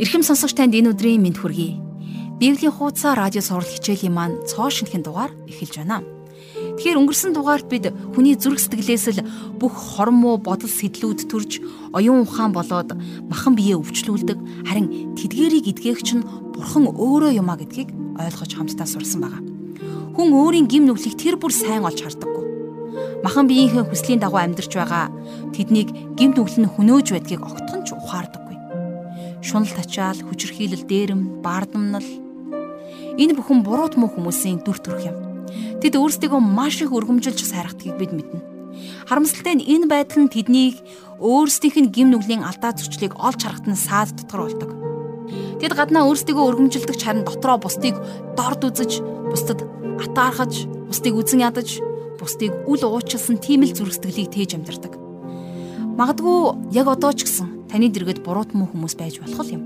Ирхэм сонсогч танд энэ өдрийн мэнд хүргэе. Библийн хуудасаа радио сурал хичээлийн маань цоо шинхэн дугаар эхэлж байна. Тэгэхээр өнгөрсөн дугаарт бид хүний зүрх сэтгэлээс л бүх хормоо бодол сэтлүүд төрж оюун ухаан болоод махан биеэ өвчлүүлдэг харин тэдгэрийг идгээгч нь бурхан өөрөө юмаа гэдгийг ойлгож хамтдаа сурсан байгаа. Хүн өөрийн гим нүглийг тэр бүр сайн олж хардаггүй. Махан биеийнхээ хүслийн дагуу амьдарч байгаа тэднийг гим нүгэл нь хөнөөж байдгийг огтхон ч ухаардаг шунал тачаал, хүчрхийлэл, дээрэм, баардамнал энэ бүхэн буруу муу хүмүүсийн дүр төрх юм. Тэд өөрсдийгөө маш их өргөмжилж сайрхдгийг бид мэднэ. Харамсалтай нь энэ байдал нь тэднийг өөрсдийнх нь гим нүглийн алдаа зөрчлийг олж харахад нь саад дотор болдог. Тэд гаднаа өөрсдийгөө өргөмжилдэг харин дотроо бусдыг дорд үзэж, бусдад атаархаж, бусдыг үзэн ядаж, бусдыг үл уучлсан тийм л зүрх сэтгэлийг тээж амьдардаг. Магадгүй яг одоо ч гэсэн таны дэргэд буруут муу хүмүүс байж болох юм.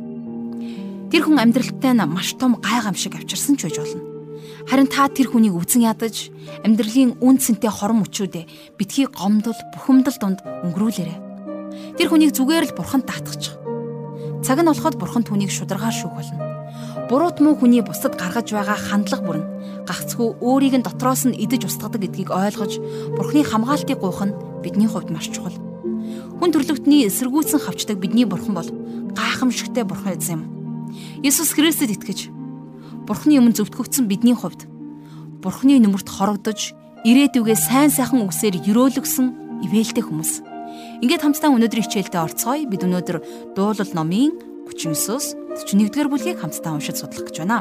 Тэр хүн амьдралтай нь маш том гайхамшиг авчирсан ч байж болно. Харин та тэр хүнийг үзэн ядаж амьдралын үн цэнтэй хорон мөчүүдэ битгий гомдол бухимдал донд өнгөрүүлээрэ. Тэр хүнийг зүгээр л бурханд таатгачих. Цаг нь болоход бурхан түүнийг шударгаар шүүх болно. Буруут муу хүний бусдад гаргаж байгаа хандлага бүрэн гагцхүү өөрийг нь дотроос нь идэж устгадаг гэдгийг ойлгож бурхны хамгаалтыг гуйх нь бидний хувьд маш чухал. Хүн төрлөختний эсэргүүцэн хавчдаг бидний бурхан бол гайхамшигтай бурхан эзэн юм. Есүс Христэд итгэж Бурхны өмнө зөвтгөгдсөн бидний хувьд Бурхны нүмерт хорогдож ирээдүгээ сайн сайхан үгсээр өрөөлгсөн ивэлтэй хүмүүс. Ингээд хамтдаа өнөөдрийн хичээлдээ орцгоё. Бид өнөөдөр дуулал номын 39-оос 41-р бүлгийг хамтдаа уншиж судлах гэж байна.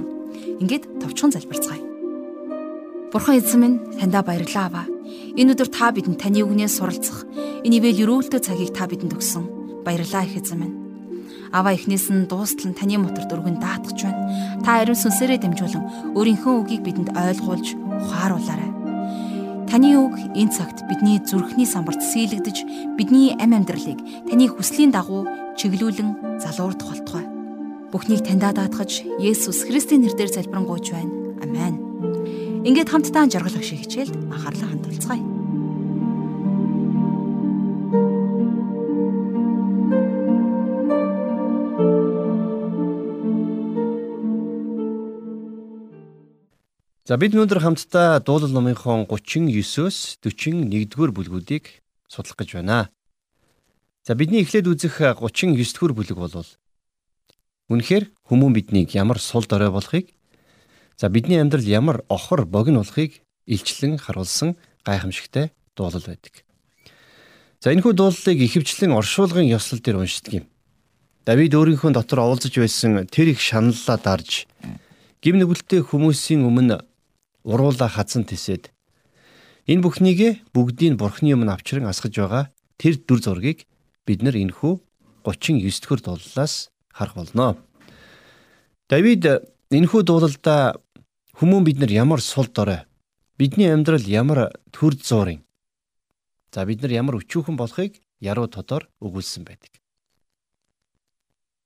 Ингээд товчхон залбирцгаая. Бурхан эзэн минь таньда баярлалаа аваа. Энэ өдөр та бидэнд таны үгнээс суралцах энэ ивэл өрөөлтөө цагийг та бидэнд өгсөн. Баярлалаа их эзэн минь. Аваа эхнээс нь дуустал нь таны моторт өргөн даатгаж байна. Та ариун сүнсээрээ дамжуулан өөрийнхөө үгийг бидэнд ойлгуулж ухааруулаарай. Таны үг энэ цагт бидний зүрхний самбарт сийлэгдэж бидний амь амьдралыг таны хүслийн дагуу чиглүүлэн залуурдах болтугай. Бүхнийг таньдаа даатгаж Есүс Христийн нэрээр залбирanгуйч байна. Амен. Ингээд хамтдаа жаргалах шиг хичээлд анхаарлаа хандуулцгаая. За бид өнөөдөр хамтдаа дуулал номынхон 39-өөс 41-р бүлгүүдийг судлах гэж байна. За бидний эхлээд үзэх 39-р бүлэг бол Үнэхээр хүмүүн биднийг ямар сул дорой болохыг За бидний амьдрал ямар охор богино болохыг илчлэн харуулсан гайхамшигтай дуулал байдаг. За энэхүү дуулалыг ихэвчлэн оршуулгын ёслол дээр уншдаг юм. Давид өөрийнхөө дотор оволцож байсан тэр их шаналлаа дарж гим нүгэлтэй хүмүүсийн өмнө уруула хазан тисэд энэ бүхнийг бүгдийг бурхны өмнө авчран асгаж байгаа тэр дүр зургийг бид нар энэхүү 39 дэх дуулалаас харах болно. Давид энэхүү дуулалда Хүмүүн бид нар ямар сул дорой бидний амьдрал ямар төр зуурын за бид нар ямар өчүүхэн болохыг яруу тодор өгүүлсэн байдаг.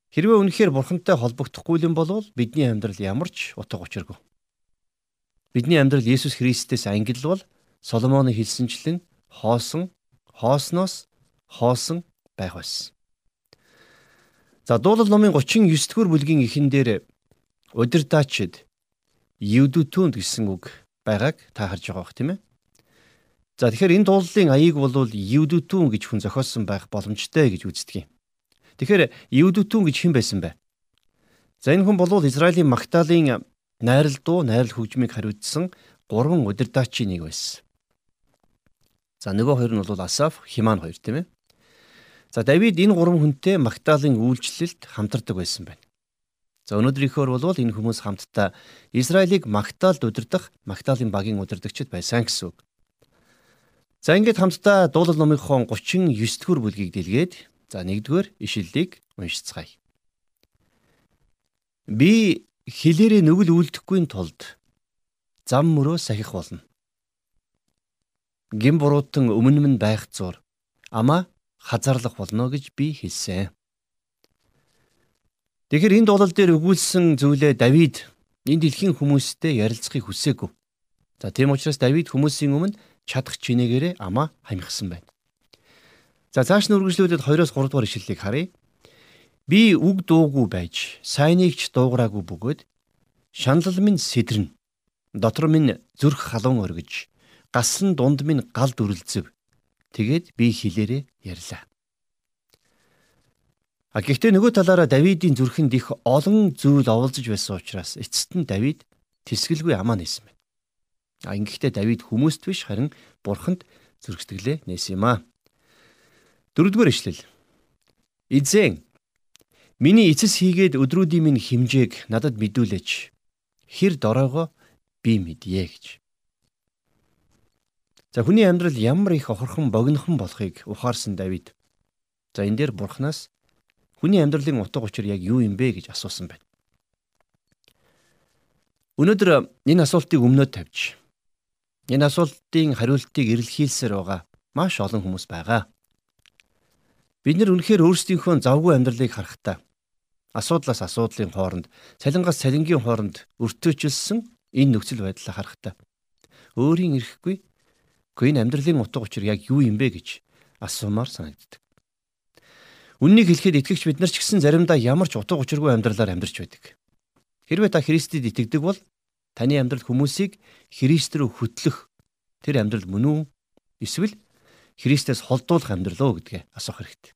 Хэрвээ үнэхээр бурхантай холбогдохгүй юм бол бидний амьдрал ямар ч утга учиргүй. Бидний амьдрал Есүс Христэс ангиллвал Соломоны хэлсэнчлэн хоосон, хоосноос хоосон байх байсан. За дуулал номын 39 дугаар бүлгийн эхэн дээр удирдаачид евдүтүнд гэсэн үг байгааг та харж байгаа бох тийм ээ. За тэгэхээр энэ дуулалын аяыг бол евдүтүн гэж хүн зохиосон байх боломжтой гэж үздэг юм. Тэгэхээр евдүтүн гэж хэн байсан бэ? За энэ хүн бол Израилийн Магдалины найрал дуу, найрал хөгжмийг хариуцсан гурван удирдаачийн нэг байсан. За нөгөө хоёр нь бол Асаф, Химан хоёр тийм ээ. За Давид энэ гурван хүнтэй Магдалины үйлчлэлд хамтардаг байсан байна. За өнөөдрийнхөөр бол энэ хүмүүс хамтдаа Израилийг Магдалд удирдах Магдалын багийн удирдагчид байсан гэсэн үг. За ингээд хамтдаа дуулал номынхон 39 дэх бүлгийг дэлгээд за 1-р ишлэлийг уншицгаая. Би хилээрээ нүгэл үлдэхгүй тулд зам мөрөө сахих болно. Гин буруутан өмнө нь байх зур. Ама хазаарлах болно гэж би хэлсэн. Тэгэхээр энэ дуулал дээр өгүүлсэн зүйлээ Давид энэ дэлхийн хүмүүстэй ярилцахыг хүсээгүй. За тийм учраас Давид хүмүүсийн өмнө чадах чинээгээрээ амаа хамихсан байна. За цааш нь үргэлжлүүлээд 2-оос 3 дугаар ишлэлийг харъя. Би үг дуугүй байж, сайныг ч дуугараагүй бөгөөд шаналл минь сэдрэн, дотор минь зүрх халуун өргөж, гасан дунд минь гал дүрлзэв. Тэгээд би хилээрээ ярьлаа. А гэхдээ нөгөө талаараа Давидын зүрхэнд их олон зүйл оволзож байсан учраас эцэст нь Давид тэсгэлгүй амаа нээсэн байна. А ингэхдээ Давид хүмүүст биш харин Бурханд зүрхсэтгэлээ нээсэн юм а. Дөрөвдүгээр ишлэл. Эзэн миний эцэс хийгээд өдрүүдийн минь химжээг надад мэдүүлээч. Хэр дороогоо би мэдье гэж. За хүний амьдрал ямар их охорхон богинохон болохыг ухаарсан Давид. За энэ дээр Бурханаас Хүний амьдралын утга учир яг юу юм бэ гэж асуусан байна. Өнөөдөр энэ асуултыг өмнөд тавьж энэ асуултын хариултыг эрэлхийлсээр байгаа маш олон хүмүүс байгаа. Бид нар үнэхээр өөрсдийнхөө завгүй амьдралыг харахтаа асуудлаас асуудлын хооронд, цалингаас цалингийн хооронд өртөөчилсөн энэ нөхцөл байдлаа харахтаа өөрийн ирэхгүй үгүй энэ амьдралын утга учир яг юу юм бэ гэж асуумаар санагддаг. Үннийг хэлэхэд итгэгч бид нар ч гэсэн заримдаа ямар ч утга учиргүй амьдралаар амьдарч байдаг. Хэрвээ та Христэд итгэдэг бол таны амьдрал хүмүүсийг Христ рүү хөтлөх тэр амьдрал мөн үү? Эсвэл Христээс холдуулах амьдрал уу гэдгээ асуух хэрэгтэй.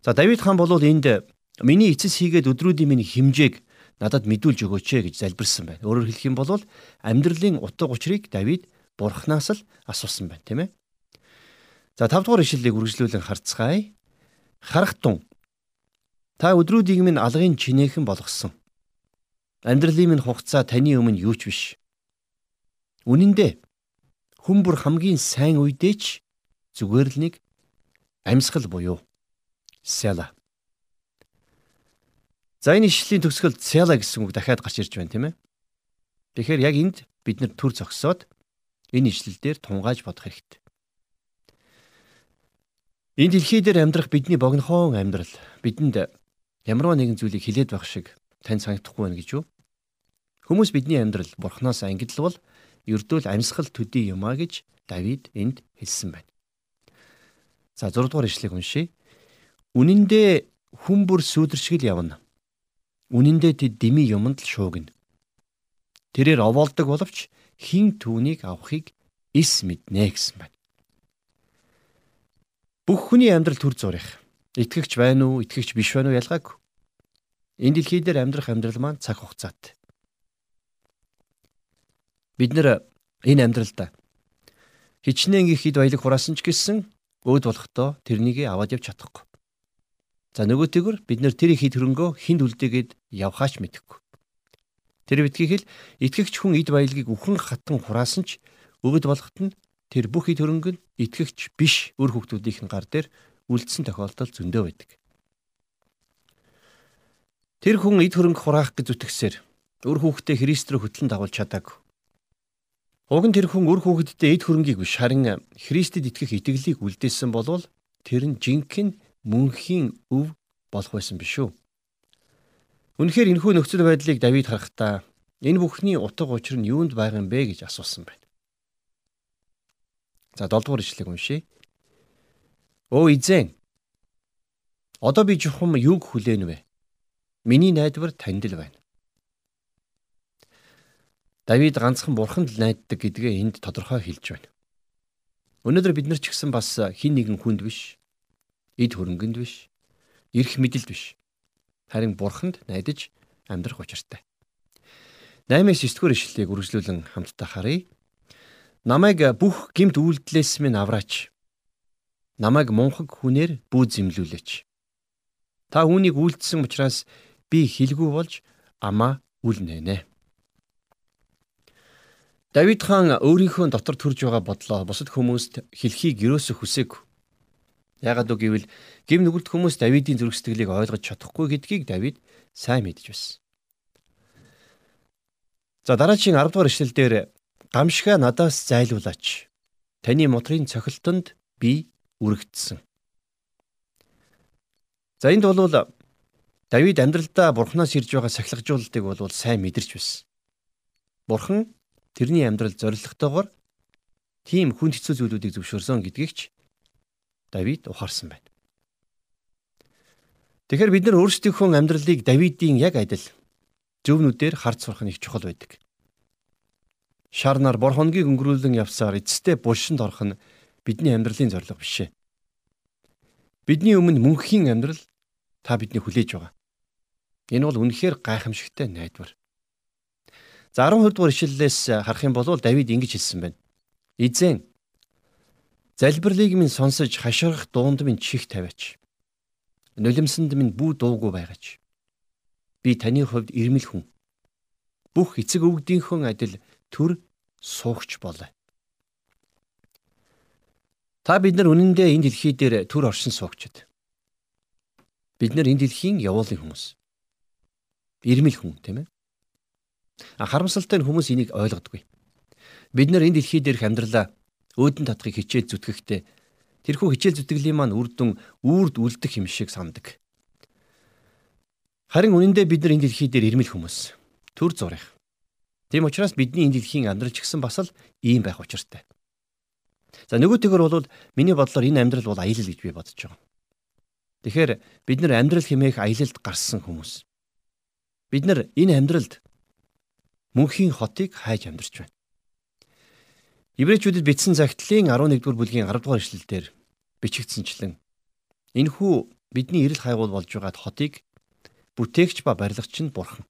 За Давид хаан бол энд миний эцэс хийгээд өдрүүдийн минь химжээг надад мэдүүлж өгөөч ээ гэж залбирсан байна. Өөрөөр хэлэх юм бол амьдралын утга учирыг Давид бурхнаас л асуусан байна, тийм ээ. За 5 дугаар ишлэлийг үргэлжлүүлэн харцгаая. Харахтун. Та өдрүүдийг минь алгын чинээхэн болгосон. Амьдралын минь хугацаа таны өмнө юу ч биш. Үнэн дээр хүн бүр хамгийн сайн үедээ ч зүгээр л нэг амьсгал буюу сяла. За энэ ишлэлийн төгсгөл сяла гэсэн үг дахиад гарч ирж байна тийм ээ. Тэгэхээр яг энд бид нар төр зогсоод энэ ишлэл дээр тунгааж бодох хэрэгтэй. Энэ дэлхий дээр амьдрах бидний богинохон амьдрал бидэнд ямар нэгэн зүйлийг хилээд байх шиг тань санагдахгүй байна гэж юу? Хүмүүс бидний амьдрал бурхнаас ангидлвал ердөөл амьсгал төдий юмаа гэж Давид энд хэлсэн байна. За 6 дугаар ишлэгийг уншийе. Үнэн дээр хүн бүр сүудэршгэл явна. Үнэн дээр тэд дими юмд л шуугна. Тэрээр овоолдог боловч хин түүнийг авахыг эс мэднэ гэсэн байна. Бүх хүний амьдрал төр зурих. Итгэгч байна уу, итгэгч биш байна уу ялгаагүй. Энэ дэлхий дээр амьдрах амьдрал маань цаг хугацаатай. Бид нэр энэ амьдралдаа хичнээн их хэд баялаг хураасан ч гэсэн өөд болохдоо тэрнийг аваад явж чадахгүй. За нөгөөтэйгөр бид нэр тэр их хэд хөрөнгөө хинд үлдээгээд явхаач мэдэхгүй. Тэр битгий хэл итгэгч хүн эд баялагийг үхэн хатан хураасан ч өвөд болоход нь тэр бүх ид хөрөнгө нь итгэгч биш өр хүүхдүүдийн гар дээр үлдсэн тохиолдол зөндөө байдаг. Тэр хүн ид хөрөнгө хураах гэж зүтгэсээр өр хүүхдээ Христ рүү хөтлөн дагуулж чадаагүй. Уг нь тэр хүн өр хүүхэдтэй ид хөрөнгийг биш харин Христэд итгэх итгэлийг үлдээсэн болвол тэр нь жинхэнэ мөнхийн өв болох байсан биш үү? Үнэхээр энэхүү нөхцөл байдлыг Давид харахтаа энэ бүхний утга учир нь юунд байгаа юм бэ гэж асуусан байна. За 7 дугаар ишлэгийг уншийе. Өө эзэн. Одоо би жухам юг хүлээн вэ? Миний найдвар танд л байна. Давид ганцхан бурханд л найддаг гэдгээ энд тодорхой хэлж байна. Өнөөдөр бид нар ч гэсэн бас хин нэгэн хүнд биш, эд хөрөнгөнд биш, эрх мэдэлд биш. Харин бурханд найдаж амьдрах учиртай. 8-9 9-р ишлэлийг үргэлжлүүлэн хамтдаа харъя. Намайг бүх гимт үйлдэлээс минь авраач. Намайг мунхаг хүнээр бүү зэмлүүлээч. Та үүнийг үйлдсэн учраас би хилгүй болж амаа үлнэнэ. Давид хаан өөрийнхөө дотор төрж байгаа бодлоо бусад хүмүүст хэлхийг юусоо хүсээг. Ягаад үг гэвэл гим нүгэлт хүмүүс Давидын зүрх сэтгэлийг ойлгож чадахгүй гэдгийг Давид сайн мэдж байсан. За дараагийн 10 дугаар ишлэл дээр гамшига надаас зайлуулаач. Таны мотрын цохилтонд би үрэгдсэн. За энд бол Давид амьдралдаа Бурханаас ирж байгаа сахилгажуулалтыг бол сайн мэдэрч байсан. Бурхан тэрний амьдрал зоригтойгоор тийм хүнд хэцүү зүйлүүдийг зөвшөөрсөн гэдгийг ч Давид ухаарсан байна. Тэгэхээр бид нар өөрсдийнхөө амьдралыг Давидын яг адил зөвнүүдээр харж сурах нь их чухал байдаг. Шар нар бор хоногийг өнгөрүүлэн явсаар эцэстээ булшинд орох нь бидний амьдралын зорилго биш ээ. Бидний өмнө мөнхийн амьдрал та бидний хүлээж байгаа. Энэ бол үнэхээр гайхамшигтай найдвар. За 12 дугаар ишлэлээс харах юм бол Давид ингэж хэлсэн байна. Эзэн залбирлыг минь сонсож хашгирах дуунд минь чих тавиач нулимсанд минь бүү дуугүй байгаач. Би таны хувьд ирмэл хүн. Бүх эцэг өвгдийнхөө адил төр суугч болоо. Та бид нар үнэндээ энэ дэлхий дээр төр оршин суугчд. Бид нар энэ дэлхийн явуулын хүмүүс. Ирмэл хүн тийм ээ. Харамсалтай нь хүмүүс энийг ойлгодгүй. Бид нар энэ дэлхий дээрх амьдралаа өөдөн татахыг хичээл зүтгэхдээ Тэрхүү хичээл зүтгэлийн маань үр дүн үрд үлдэх юм шиг сандаг. Харин үнэндээ бид нар энэ дэлхий дээр ирмэл хүмүүс. Төр зурих. Тийм учраас бидний энэ дэлхийн амьдрал ч гэсэн бас л ийм байх учиртай. За нөгөө тэгэр бол миний бодлоор энэ амьдрал бол аялал гэж би бодож байгаа. Тэгэхээр бид нар амьдрал хэмээх аялалд гарсан хүмүүс. Бид нар энэ амьдралд мөнхийн хотыг хайж амьдарч байна. Иврэчүүдэд бичсэн загтлын 11-р бүлгийн 10-р эшлэлдэр бичигдсэнчлэн энэхүү бидний эрэл хайгуул болж байгаа хотыг бүтээгч ба барилгач нь бурхан.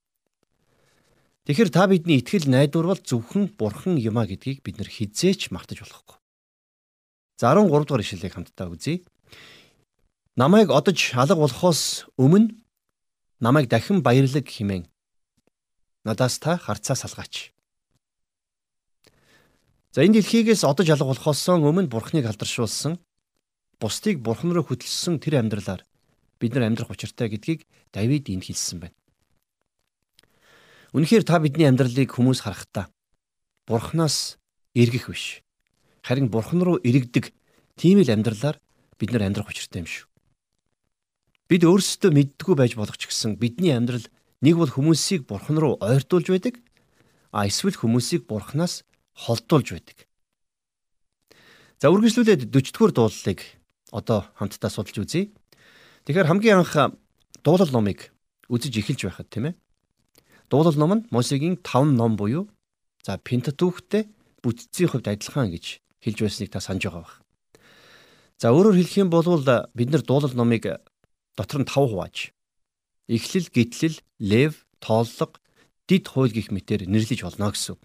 Тэгэхээр та бидний итгэл найдвар бол зөвхөн бурхан юм а гэдгийг бид нар хизээч мартаж болохгүй. За 13 дугаар ишлэлийг хамтдаа үзье. Намайг одож алга болохоос өмнө намайг дахин баярлаг химэн. Надаас та харцаа салгаач. За энэ дэлхийгээс одож алга болохоос өмнө Бурхныг алдаршуулсан бусдыг Бурхан руу хөтлсөн тэр амьдралаар бид нар амьдрах учиртай гэдгийг Давид энд хэлсэн байна. Үнэхээр та бидний амьдралыг хүмүүс харахтаа Бурханаас эргэх биш. Харин Бурхан руу эргдэг тийм л амьдралаар бид нар амьдрах учиртай юм шүү. Бид өөрсдөө мэддгүү байж болох ч гэсэн бидний амьдрал нэг бол хүмүүсийг Бурхан руу ойртуулж байдаг, а эсвэл хүмүүсийг Бурханаас холдуулж байдаг. За үргэлжлүүлээд 40-р дуулалыг одоо хамтдаа судалж үзье. Тэгэхээр хамгийн анх дуулал номыг үзэж эхэлж байхад тийм ээ. Дуулал ном нь Мосегийн 5 ном буюу за Пентатүхтэй бүтцийн хувьд адилхан гэж хэлж байсныг та санаж байгаа бах. За өөрөөр хэлэх юм бол бид нар дуулал номыг дотор нь 5 хувааж эхлэл, гитлэл, лев, тооллого, дид хууль гих мэтээр нэрлэж болно гэсэн.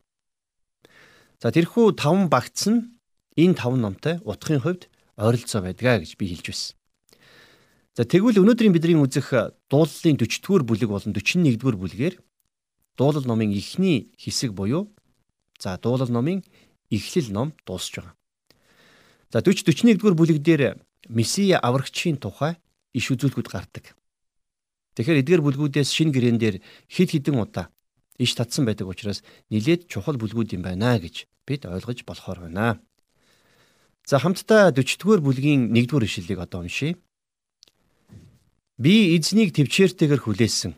За тэрхүү таван багц нь энэ таван номтой утгын хувьд ойролцоо байдгаа гэж би хэлж байсан. За тэгвэл өнөөдрийн бидний үзэх дуулалын 40-р бүлэг болон 41-р бүлгээр дуулал номын эхний хэсэг буюу за дуулал номын эхлэл ном дуусж байгаа. За 40 41-р бүлэг дээр Месиа аврагчийн тухай иш үзүүлгүүд гардаг. Тэгэхээр эдгээр бүлгүүдээс шин гэрээн дээр хид хідэн удаа иш татсан байдаг учраас нилээд чухал бүлгүүд юм байна гэж бид ойлгож болохоор байна. За хамтдаа 40-р бүлгийн 1-р ишлэлийг одоо уншийе. Би эзнийг төвчээртэйгэр хүлээсэн.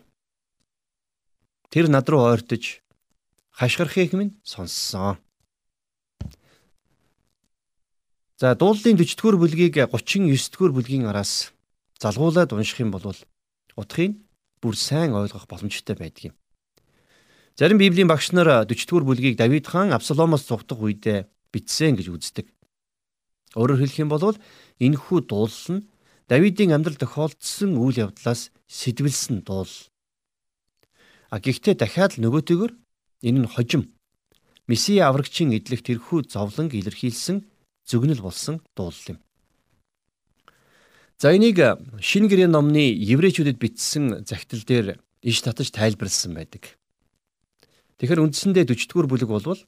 Тэр над руу ойртож хашгирахыг минь сонссон. За дуулын 40-р бүлгийг 39-р бүлгийн араас залгуулад унших юм бол утгыг бүр сайн ойлгох боломжтой байдаг юм. Зарим Библийн багш нар 40-р бүлгийг Давид хаан Абсаломоос цугдах үедээ бичсэн гэж үздэг. Өөрөөр хэлэх юм бол энэхүү дуулал нь Давидын амьдрал тохиолдсон үйл явдлаас сэтвэлсэн дуул. А гэхдээ дахиад л нөгөөтэйгөр энэ нь хожим Месиа аврагчийн эдлэх тэрхүү зовлон илэрхийлсэн зөгнөл болсон дуулал юм. За энийг шинэ гэрээ номны еврейчүүдэд бичсэн захидал дээр иш татаж тайлбарлсан байдаг. Тэгэхээр үндсэндээ 40-р бүлэг болвол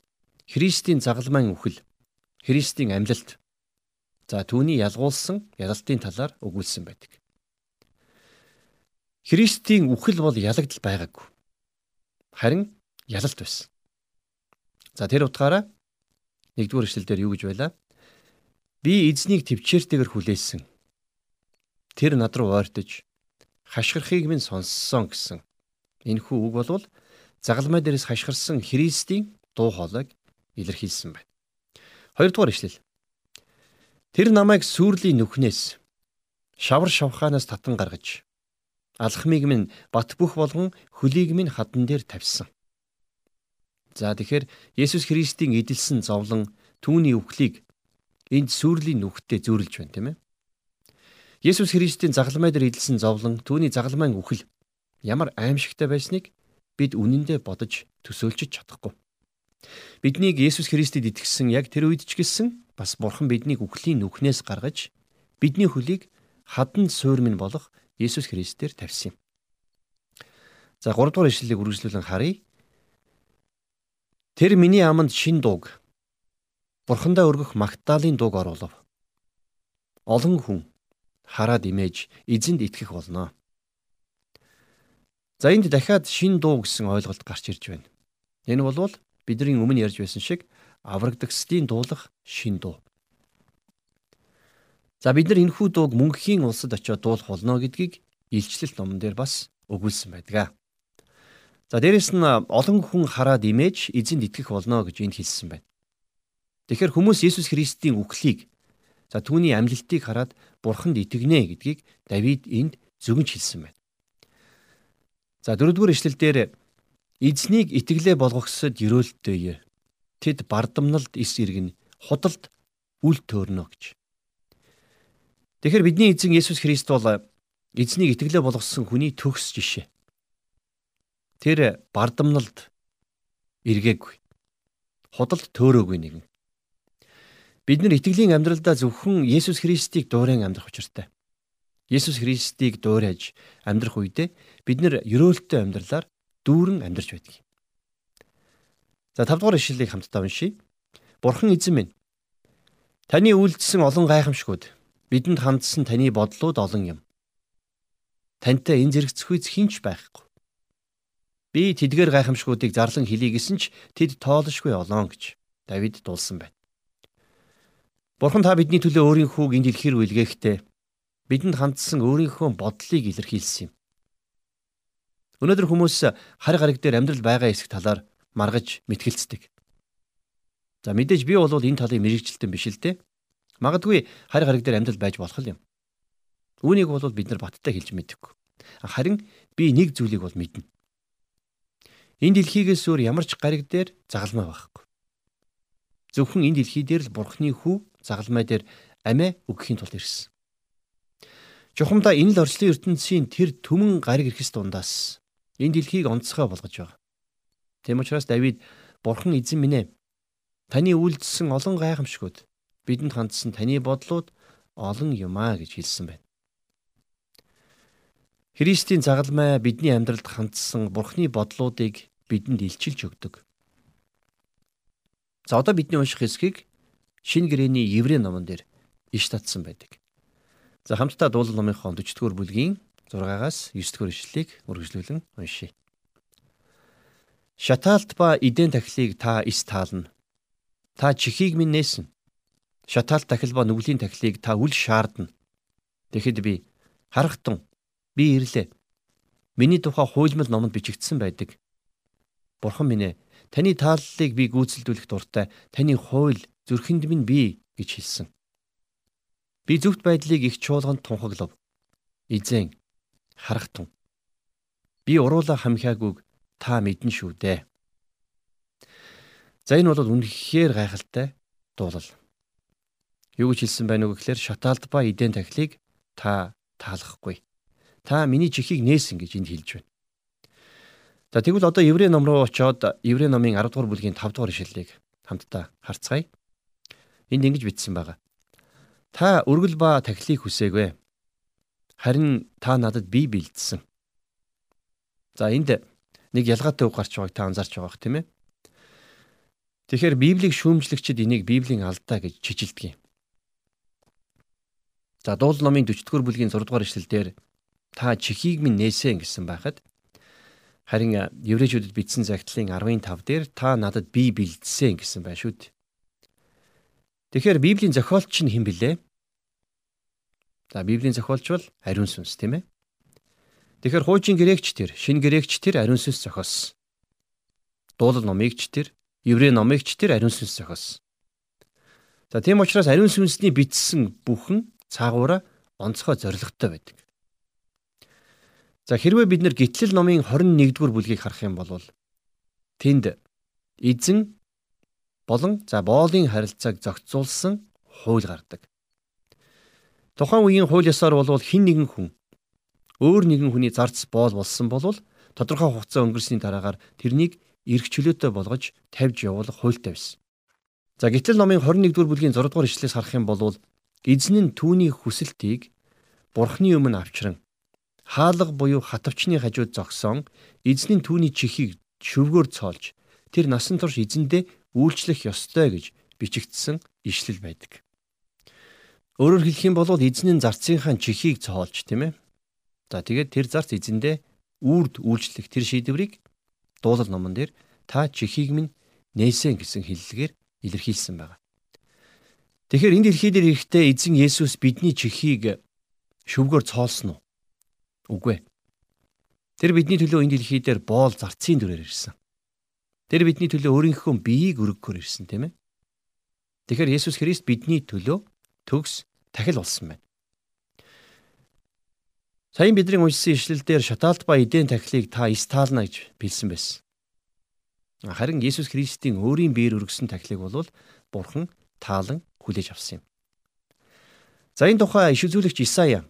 Христийн загалмайн үхэл, Христийн амьлалт. За түүний ялгуулсан ялалтын талаар өгүүлсэн байдаг. Христийн үхэл бол ялагдал байгаагүй. Харин ялалт байсан. За тэр утгаараа нэгдүгээр эшлэлдэр юу гэж байлаа? Би эзнийг төвчээртэйгэр хүлээсэн. Тэр над руу ойртож хашгирахыг минь сонссон гэсэн. Энэхүү үг болвол загалмай дээрээс хашгирсан Христийн дуу хоолойг илэрхийлсэн байна. Хоёрдугаар ишлэл. Тэр намайг сүрлийн нүхнээс шавар шавхаанаас татан гаргаж алхмыг минь бат бөх болгон хөлийг минь хадан дээр тавьсан. За тэгэхээр Есүс Христийн эдэлсэн зовлон түүний үхлийг энд сүрлийн нүхтээ зөөрлж байна тийм ээ. Есүс Христийн загалмай дээр эдэлсэн зовлон түүний загалмайн үхэл ямар аимшигтай байсныг бид үнэндээ бодож төсөөлж чадахгүй. Биднийг Есүс Христэд итгэсэн яг тэр үед ч гэсэн бас Бурхан биднийг үхлийн нүхнээс гаргаж бидний хөлийг хаданд суур минь болох Есүс Христээр тавьсан юм. За 3 дугаар ишлэлийг үргэлжлүүлэн харъя. Тэр миний аманд шин дууг Бурхандаа өргөх Магдалины дууг оруулав. Олон хүн хараад имэж эзэнд итгэх болно. За энд дахиад шин дуу гэсэн ойлголт гарч ирж байна. Энэ бол бидний өмнө ярьж байсан шиг аврагдагсдын дуулах шин дуу. За бид нар энэхүү дууг мөнхийн улсад очиод дуулах болно гэдгийг илчлэлт номон дээр бас өгүүлсэн байдаг. За дээрэс нь олон хүн хараад имэж эзэнд итгэх болно гэж энд хэлсэн байна. Тэгэхээр хүмүүс Есүс Христийн үхлийг за түүний амьлалтыг хараад бурханд итгэнэ гэдгийг Давид энд зөвгөнж хэлсэн байна. За дөрөвдүгээр эшлэлдэр эзнийг итгэлээ болгохсод өрөөлтөе. Тэд бардамналд ис иргэн худалд үл төөрнө гэж. Тэгэхээр бидний эзэн Есүс Христ бол эзнийг итгэлээ болгосон хүний төгс жишээ. Тэр бардамналд эргээгүй. Худалд төөрөөгүй нэгэн. Бид нар итгэлийн амьдралдаа зөвхөн Есүс Христийг дуурайн амьдрах учиртай. Есүс Христийг дуурайж амьдрах үедээ бид нар ерөөлтөй амьдралаар дүүрэн амьдарч байдаг. За 5 дугаар ишлэлийг хамтдаа уншийе. Бурхан эзэн минь таны үйлдэлсэн олон гайхамшгууд бидэнд хандсан таны бодлууд олон юм. Тантай энэ зэрэг зөхийц хинч байхгүй. Би тэдгээр гайхамшгуудыг зарлан хэлье гэсэн ч тэд тоолошгүй олоо гэж Давид дуулсан байна. Бурхан та бидний төлөө өөрийн хүүг энэ дэлхийр үлгээхдээ бидэнд хандсан өөрийнхөө бодлыг илэрхийлсэн юм. Өнөөдөр хүмүүс хар гариг дээр амьдрал байгаа хэсэг талаар маргаж мэтгэлцдэг. За мэдээж би бол энэ талын мэрэгжилтэн биш л дээ. Магадгүй харь гариг дээр амьдрал байж болох юм. Үүнийг бол бид нар баттай хэлж мэдэггүй. Харин би нэг зүйлийг бол мэднэ. Энэ дэлхийгээс өөр ямар ч гариг дээр загалмай байхгүй. Зөвхөн энэ дэлхий дээр л Бурхны хүү загалмай дээр амиа өгөхийн тулд ирсэн. Чухамдаа энэ л орчлын ертөнцийн тэр түмэн гариг ирэхс дундаас энэ дэлхийг онцгой болгож байгаа. Тэм учраас Давид Бурхан эзэн минь ээ таны үйлдэлсэн олон гайхамшгууд бидэнд хандсан таны бодлууд олон юм а гэж хэлсэн байна. Христийн загалмай бидний амьдралд хандсан Бурхны бодлуудыг бидэнд илчилж өгдөг. За одоо бидний унших хэсгийг Шин гэрэний Еврей номон дээр иш татсан байдаг. За хамтдаа дуулал номынхон 40-р бүлгийн 6-аас 9-р ишлэлийг үргэлжлүүлэн уншийе. Шатаалт ба эдэн тахлыг та ис таална. Та чихийг минь нээсэн шатаал тахил ба нүглийн тахилыг та үл шаардна. Тэгэхэд би харахтун би ирлээ. Миний тухай хуйлмал номонд бичигдсэн байдаг. Бурхан минь ээ, таны тааллыг би гүйцэлдүүлэх дуртай. Таны хууль зүрхэнд минь би гэж хэлсэн. Би зөвхт байдлыг их чуулганд тунхаглав. Изэн харахтун. Би уруула хамхиагүйг та мэднэ шүү дээ. За энэ бол үнэхээр гайхалтай дуулал. Юу гэж хэлсэн байна уу гэхээр шатаалд ба эдэн тахлыг та таалахгүй. Та миний чихийг нээсэн гэж энд хэлж байна. За тэгвэл одоо Еврей ном руу очиод Еврей номын 10 дугаар бүлгийн 5 дугаар ишлэлийг хамтдаа харцгаая. Энд ингэж бичсэн байгаа. Та өргөл ба тахлыг хүсээгүй. Харин та надад бие бэлдсэн. За энд нэг ялгаатай үг гарч байгааг та анзаарч байгаах тийм ээ. Тэгэхээр Библийг шүүмжлэгчид энийг Библийн алдаа гэж чижилдэг юм. За дуул номын 40-р бүлгийн 6 дугаар эшлэлдэр та чихийг минь нээсэн гэсэн байхад харин еврейчүүдэд бичсэн загтлын 15 дээр та надад бие бэлдсэн гэсэн байна шүү дээ. Тэгэхээр Библийн зохиолч нь хэн бэлээ? За Библийн зохиолч бол ариун сүнс тийм ээ. Тэгэхээр хуучин грекч тэр, шин грекч тэр ариун сүнс зохиосон. Дуулал номыг ч тэр, еврей номыг ч тэр ариун сүнс зохиосон. За тийм учраас ариун сүнсний бичсэн бүхэн цаагаараа онцгой зоригтой байдаг. За хэрвээ бид нэр гитлэл номын 21-р бүлгийг харах юм бол тэнд эзэн болон за боолын харилцааг зохицуулсан хууль гардаг. Тухайн үеийн хууль ёсоор бол хин нэгэн хүн өөр нэгэн хүний зарц боол болсон бол тодорхой хугацаа өнгөрсөний дараагаар тэрнийг эрх чөлөөтэй болгож тавьж явуулах хуультай байсан. За гэтэл номын 21-р бүлгийн 6 дугаар ишлээс харах юм бол эзэн нь түүний хүсэлтийг бурхны өмнө авчран хаалга буюу хатавчны хажууд зогсон эзэн нь түүний чихийг шүвгөөр цоолж тэр насан турш эзэндээ үйлчлэх ёстой гэж бичигдсэн ишлэл байдаг. Өөрөөр хэлэх юм бол эзэн нь зарцынхаа чихийг цоолж тийм ээ За тэгээд тэр зарц эзэндээ үрд үйлчлэх тэр шийдвэрийг дуулал номон дээр та чихийг минь нээсэн гэсэн хэллэгээр илэрхийлсэн байна. Тэгэхээр энэ дэлхий дээр ирэхдээ эзэн Есүс бидний чихийг шүвгээр цоолсон уу? Үгүй ээ. Тэр бидний төлөө энэ дэлхий дээр боол зарцын дүрээр ирсэн. Тэр бидний төлөө өөрийнхөө биеийг өргөхөөр ирсэн тийм ээ. Тэгэхээр Есүс Христ бидний төлөө төгс тахил болсон байна. Саяхан бидний уншсан ишлэлдэр шатаалт ба эдийн тахлыг та стаална гэж билсэн байсан. Харин Иесус Христийн өөрийн биеэр өргөсөн тахлыг бол Бурхан таалан хүлээж авсан юм. За энэ тухай иш үзүүлэгч Исая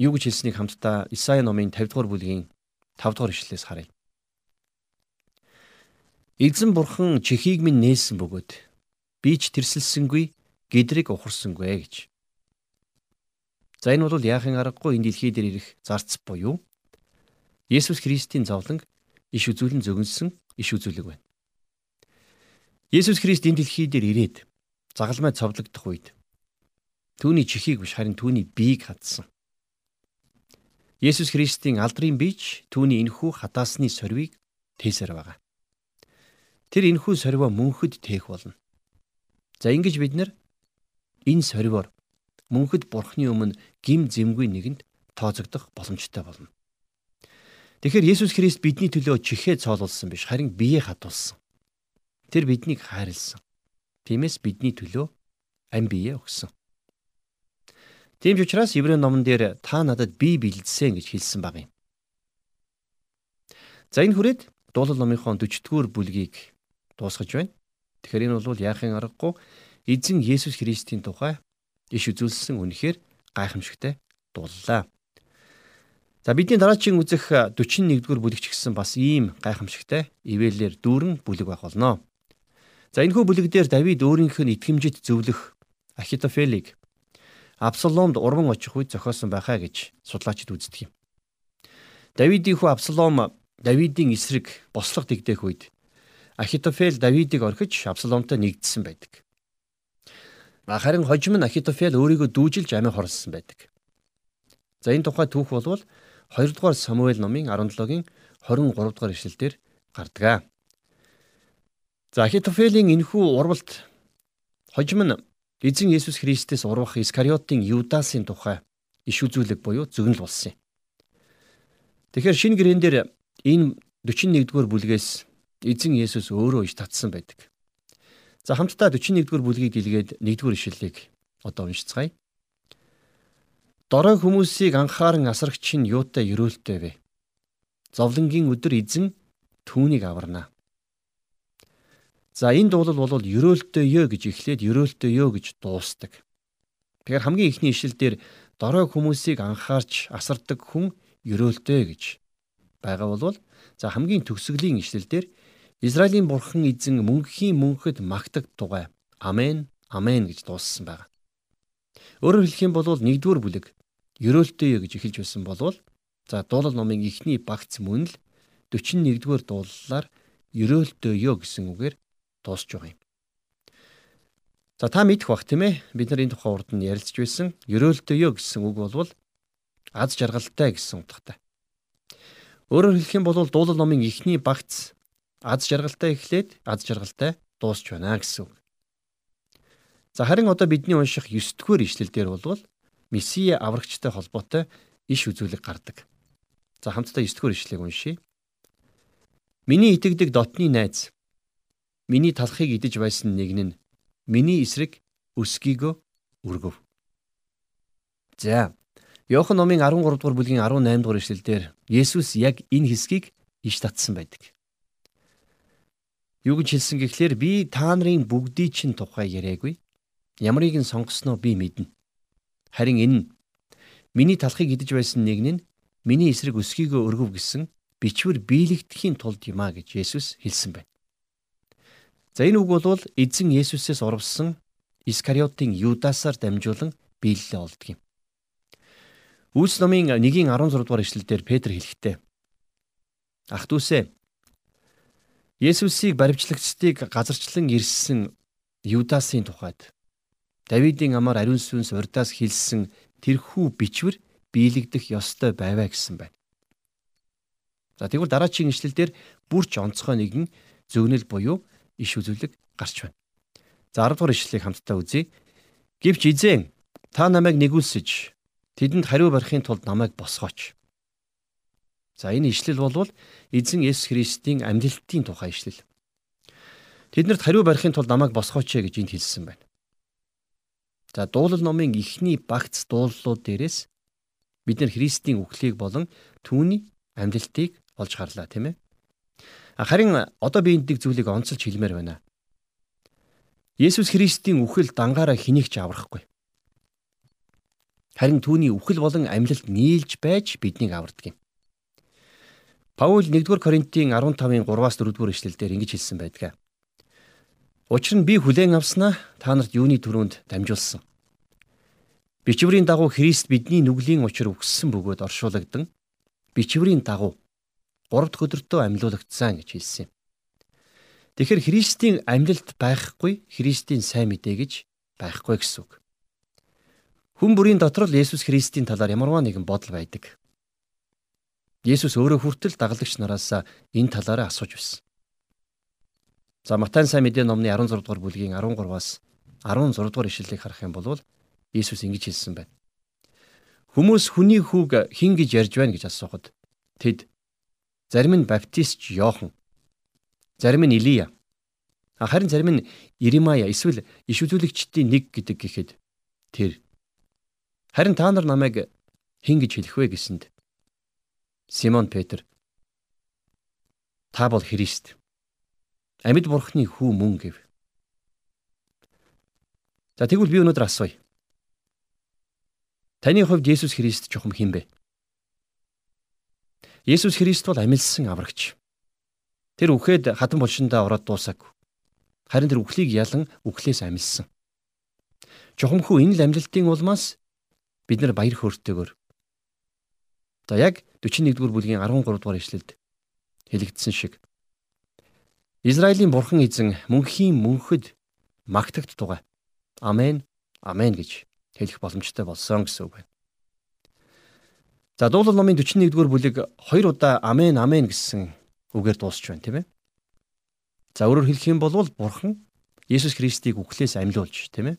юу гэж хэлснийг хамтдаа Исая номын 50 дугаар бүлгийн 5 дугаар ишлэлээс харъя. Эзэн Бурхан чихийг минь нээсэн бөгөөд би ч тэрсэлсэнгүй гэдрийг ухарсангүй гэж. За энэ бол яахын аргагүй энэ дэлхий дээр ирэх зарц буюу Есүс Христийн зовлон иш үзүүлэн зөгнсөн иш үзүүлэг байна. Есүс Христ энэ дэлхий дээр ирээд загалмай цовдлогдох үед түүний чихийг биш харин түүний биеийг хадсан. Есүс Христийн алдрын бич түүний энхүү хатаасны сорвийг тээсэр байгаа. Тэр энхүү сорвоо мөнхөд тээх болно. За ингэж бид нар энэ сорвоор мөнхөд бурхны өмнө гим зэмгүй нэгэнд тооцогдох боломжтой болно. Тэгэхээр Есүс Христ бидний төлөө чихээ цоолуулсан биш харин биеэ хатуулсан. Тэр биднийг хайрлсан. Тиймээс бидний төлөө ам биеэ өгсөн. Тийм ч учраас Еврей номон дээр та надад бие бэлдсэн гэж хэлсэн баг юм. За энэ хүрээд дуулал номынхон 40-р бүлгийг дуусгаж байна. Тэгэхээр энэ бол яахын аргагүй эзэн Есүс Христийн тухай иш үзүүлсэн үнэхээр гайхамшигтай дууллаа. За бидний дараагийн үзэх 41-р бүлэг ч гэсэн бас ийм гайхамшигтай ивэлээр дүүрэн бүлэг байх болно. За энэхүү бүлэг дээр Давид өөрийнх нь итгэмжид зөвлөх Ахитофелийг Абсаломд уран очих үед зохиосон байхаа гэж судлаачид үздэг юм. Давидын хүү Абсалом Давидын эсрэг бослого дэгдээх үед Ахитофел Давидыг орхиж Абсаломтой нэгдсэн байдаг. Харин хожим нь Ахитофел өөрийгөө дүүжилж амиа хорлсон байдаг. За энэ тухай түүх болвол 2 дугаар Самуэль номын 17-гийн 23 дугаар ишлэлдэр гардаг. За Ахитофелийн энэхүү урвалт хожим нь эзэн Есүс Христэс урвах Искариотын Юдасын тухай иш үзүүлэг буюу зөгнөл болсон юм. Тэгэхээр шинэ гэрэн дээр энэ 41-р бүлгээс эзэн Есүс өөрөө иш татсан байдаг. За хамтдаа 41-р бүлгийг дэлгээд 1-р ишлэлийг одоо уншицгаая. Дорой хүмүүсийг анхааран асрагч нь юутай ерөөлтэй вэ? Зовлонгийн өдөр эзэн түүнийг аварна. За энэ дуулал бол ерөөлтэй ёо гэж эхлээд ерөөлтэй ёо гэж дуустдаг. Тэгэхээр хамгийн ихний ишлэл дээр дорой хүмүүсийг анхаарч асардаг хүн ерөөлтэй гэж байгаа бол за хамгийн төгсгөлийн ишлэл дээр Израилийн бурхан эзэн мөнхийн мөнхөд магтаг тугай. Амен. Амен гэж дууссан байна. Өөрөөр хэлэх юм бол 1-р бүлэг ерөөлтэй гэж эхэлж байсан болвол за дуулал номын эхний багц мөн л 41-р дуулалаар ерөөлтэй ёо гэсэн үгээр дуусч байгаа юм. За та мэдэх бах тийм ээ. Бид нар энэ тухай урд нь ярилцж байсан. Ерөөлтэй ёо гэсэн үг бол аз жаргалтай гэсэн утгатай. Өөрөөр хэлэх юм бол дуулал номын эхний багц аз жаргалтай эхлээд аз жаргалтай дуусч байна гэсэн үг. За харин одоо бидний унших 9 дугаар ишлэл дээр бол Месиа аврагчтай холбоотой иш үзүүлэг гардаг. За хамтдаа 9 дугаар ишлэгийг уншийе. Миний итгэдэг дотны найз миний талхыг идэж байсан нэг нь миний эсрэг өсгийгөө өргөв. За. Иохан номын 13 дугаар бүлгийн 18 дугаар ишлэлдэр Есүс яг энэ хэсгийг иш татсан байдаг. Юу гэж хэлсэн гэхлээр би та нарын бүгдийн чинь тухай яриаггүй. Ямарыг нь сонгосноо би мэднэ. Харин энэ миний талхыг идэж байсан нэг нь миний эсрэг өсгийгөө өргөв гэсэн бичвэр биелэгдэхийн тулд юм а гэж Есүс хэлсэн байна. За энэ үг бол эзэн Есүсээс урвсан Искариотын Юдасаар дамжуулан биелэлээ олдг юм. Үйлс номын 1-ийн 16 дугаар ишлэлдэр Петр хэлэхдээ Ах дүүсээ Есүсийг баримтлагчдыг газарчлан ирсэн Юдасын тухайд Давидын амар ариун сүнс урдаас хэлсэн тэрхүү бичвэр биелэгдэх ёстой байваа гэсэн байна. За тэгвэл дараагийн ишлэлдэр бүрч онцгой нэгэн зөвнөл буюу иш үзүүлэг гарч байна. За 10 дугаар ишлэлийг хамтдаа үзье. Гэвч эзэн та намайг нэгүүлсэж тэдэнд хариу барихын тулд намайг босгооч. За энэ ишлэл болвол эзэн Есүс Христийн амьдлалтын тухай ишлэл. Тэднэрт хариу барихын тулд намайг босгооч гэж энд хэлсэн байна. За дуулал номын эхний багц дууллууд дээрээс бид нар Христийн үхлийг болон түүний амьдлалтыг олж харлаа тийм ээ. Харин одоо би энэ зүйлийг онцолж хэлмээр байна. Есүс Христийн үхэл дангаараа хэнийг ч аврахгүй. Харин түүний үхэл болон амьлалт нийлж байж биднийг авардаг юм. Паул 1-р Коринтын 15-ын 3-аас 4-р эшлэлдэр ингэж хэлсэн байдаг. Учир нь би хүлээн авснаа та нарт юуны төрөнд дамжуулсан. Бичвэрийн дагуу Христ бидний нүглийн учир өгссөн бөгөөд оршуулгадсан. Бичвэрийн дагуу 3 дахь өдөртөө амьлуулагдсан гэж хэлсэн юм. Тэгэхээр Христийн амьлалт байхгүй Христийн сайн мэдээ гэж байхгүй гэсэн үг. Хүн бүрийн дотор л Есүс Христийн талаар ямарваа нэгэн бодол байдаг. Есүс өөрөө хүртэл дагалдагч нараас энэ талаараа асууж байсан. За Матай сайн мэдээ номны 16 дугаар бүлгийн 13-аас 16 дугаар ишлэлийг харах юм бол Есүс ингэж хэлсэн байна. Хүмүүс хүний хүүг хэн гэж ярьж байна гэж асуухад тэд зарим нь баптистч Йохан, зарим нь Илия, харин зарим нь Иремая эсвэл иш үзүүлэгчдийн нэг гэдэг гэхэд тэр харин та нар намайг хэн гэж хэлэх вэ гэсэнд Симон Петр Та бол Христ. Амьд бурхны хүү мөн гэв. За тэгвэл би өнөөдөр асууя. Таны хувьд Есүс Христ чухам хин бэ? Есүс Христ бол амилсан аврагч. Тэр үхээд хатан булшиндаа ороод дуусаагүй. Харин тэр үхлийг ялан үхлээс амилсан. Чухамхүү энэ л амлалтын улмаас бид нар баяр хөөртэйгээр За яг 41-р бүлгийн 13 дугаар ишлэлд хэлэгдсэн шиг Израилийн бурхан эзэн мөнхийн мөнхөд магтагт тугай. Амен. Амен гэж хэлэх боломжтой болсон гэсэн үг байна. За дуулал номын 41-р бүлэг хоёр удаа амен амен гэсэн үгээр дуусч байна тийм ээ. За өөрөөр хэлэх юм бол бурхан Есүс Христийг үхлээс амьлуулж тийм ээ.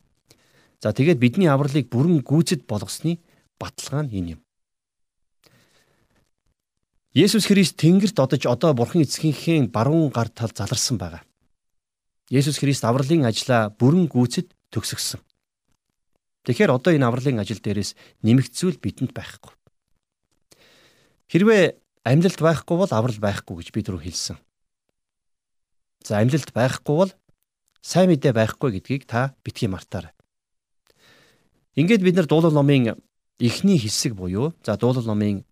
За тэгээд бидний авралыг бүрэн гүйцэд болгосны баталгаа нь энэ юм. Есүс Христ Тэнгэрт одож одоо Бурхан эцгийнхээ баруун гар тал заларсан байгаа. Есүс Христ авралын ажлаа бүрэн гүйцэд төгсгсөн. Тэгэхээр одоо энэ авралын ажил дээрээс нэмэгт зүйл бидэнд байхгүй. Хэрвээ амьлалт байхгүй бол аврал байхгүй гэж би түрүү хэлсэн. За амьлалт байхгүй бол сайн мэдээ байхгүй гэдгийг та битгий мартаарай. Ингээд бид нар дуулал номын эхний хэсэг буюу за дуулал номын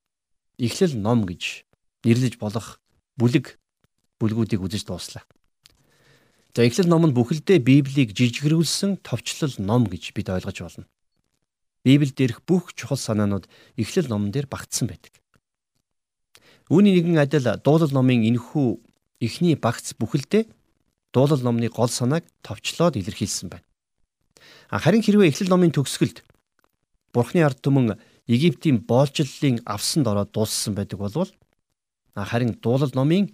Эхлэл ном гэж нэрлэж болох бүлэг бүлгүүдийг үзэж дууслаа. За Эхлэл ном нь бүхэлдээ Библийг жижигрүүлсэн товчлол ном гэж бид ойлгож байна. Библиэд ирэх бүх чухал санаанууд Эхлэл номон дээр багтсан байдаг. Үүний нэгэн адил дуулал номын энэхүү эхний багц бүхэлдээ дуулал номны гол санааг товчлоод илэрхийлсэн байна. Харин хэрвээ Эхлэл номын төгсгөлд Бурхны ард түмэн Египтийн боолчлолын авсанд ороод дууссан байдаг болвол харин дуулал номын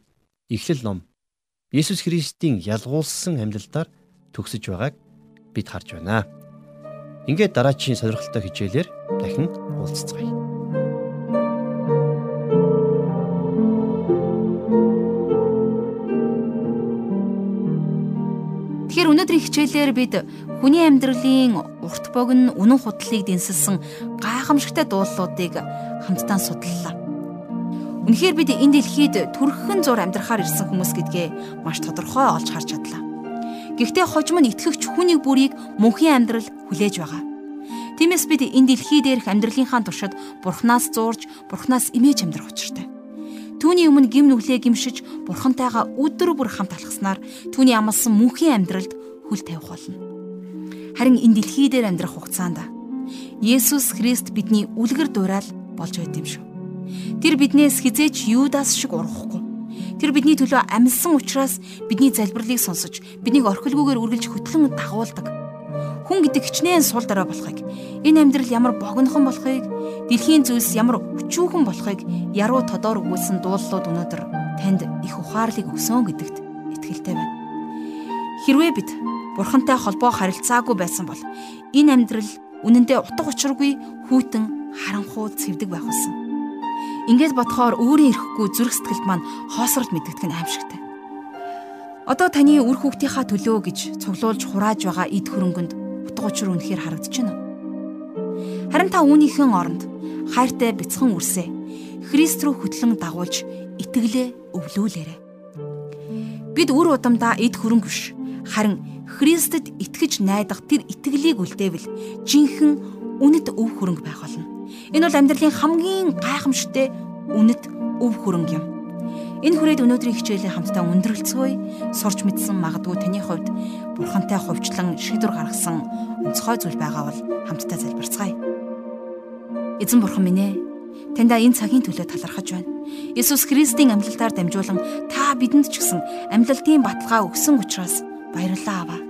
эхлэл ном Есүс Христийн ялгуулсан амьдлаар төгсөж байгааг бид харж байна. Ингээд дараачийн сонирхолтой хичээлээр дахин уулзцгаая. Тэгэхээр өнөөдрийн хичээлээр бид хүний амьдралын урт богино үнэн худлыг дэнсэлсэн гайхамшигтай дуулуудыг хамтдаа судлалаа. Үнэхээр бид энэ дэлхийд төрхөн зур амьдрахаар ирсэн хүмүүс гэдгээ маш тодорхой олж харж чадлаа. Гэхдээ хожим нь итгэгч хүнийг бүрийг мөнхийн амьдрал хүлээж байгаа. Тиймээс бид энэ дэлхий дээрх амьдралынхаа туршид Бурханаас зуурж, Бурханаас имэж амьдрах учиртай. Түүний өмнө гим нүглээ гимшиж, Бурхантайгаа өдөр бүр хамт алхаснаар түүний амласан мөнхийн амьдралд хүл тавих болно. Харин энэ дэлхий дээр амьдрах хугацаанд Есүс Христ бидний үлгэр дуурайл болж байд юм шүү. Тэр биднээс хизээч Юдас шиг урахгүй. Тэр бидний төлөө амьсан учраас бидний залбирлыг сонсож, биднийг орхилгүйгээр үргэлж хөтлөн дагуулдаг. Хүн гэдэг хичнээн сул дараа болохыг, энэ амьдрал ямар богинохон болохыг, дэлхийн зүйлс ямар өчүүхэн болохыг яруу тодор өгүүлсэн дуулууд өнөөдөр танд их ухаарлыг өгсөн гэдэгт итгэлтэй байна. Хэрвээ бид Бурхантай холбоо харилцаагүй байсан бол энэ амьдрал үнэндээ утга учиргүй хүйтэн харанхуй цэвдэг байх үсэн. Ингээд бодохоор өөрийн ирэхгүй зүрх сэтгэлд маань хоосролд мэддэгдэх нь аимшигтай. Одоо таны үр хүүхдийнхаа төлөө гэж цуглуулж хурааж байгаа эд хөрөнгөнд учир үнэхээр харагдаж байна. Харин та үүнийхэн оронд хайртай бяцхан үрсээ Христ рүү хөтлөн дагуулж итгэлээ өвлүүлээрэ. Бид үр удамдаа эд хөрөнгө биш харин Христэд итгэж найдах тэр итгэлийг үлдээвэл жинхэнэ үнэт өв хөрөнгө байх болно. Энэ бол амьдралын хамгийн гайхамшигтай үнэт өв хөрөнгө юм. Энэ хүрээд өнөөдрийн хичээлээ хамтдаа өндөрлцгөөе. Сурч мэдсэн магадгүй таны хувьд бурхантай хувьчлан шийдвэр гаргасан онцгой зүйл байгаа бол хамтдаа залбирцгаая. Эзэн бурхан минь ээ Таньда энэ цагийн төлөө талархаж байна. Есүс Христийн амьлалтаар дамжуулан та бидэнд ч гэсэн амьлалтын баталгаа өгсөн учраас баярлалаа аваа.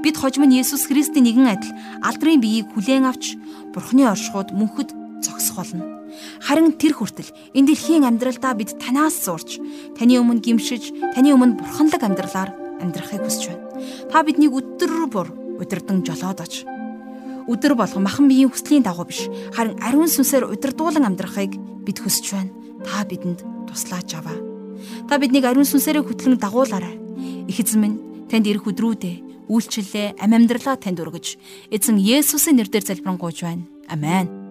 Бид хожим нь Есүс Христийн нэгэн адил алдрын биеийг хүлээн авч Бурхны оршихуд мөнхөд зогсох болно. Харин тэр хүртэл энэ дэлхийн амьдралдаа бид танаас сурч, таны өмнө гимшиж, таны өмнө бурханлаг амьдралаар амьдрахыг хүсэж байна. Та биднийг өдөр бүр удирдан жолоод оч. Өдөр болгон махан биеийн хүслийн дагуу биш, харин ариун сүнсээр удирдуулан амьдрахыг бид хүсэж байна. Та бидэнд туслаач аваа. Та биднийг ариун сүнсээрээ хөтлөн дагуулаарай. Их эзэн минь танд ирэх өдрүүдээ үйлчлэлээ, ам амьдралаа танд өргөж, эзэн Есүсийн нэрээр залбирanгуйж байна. Амен.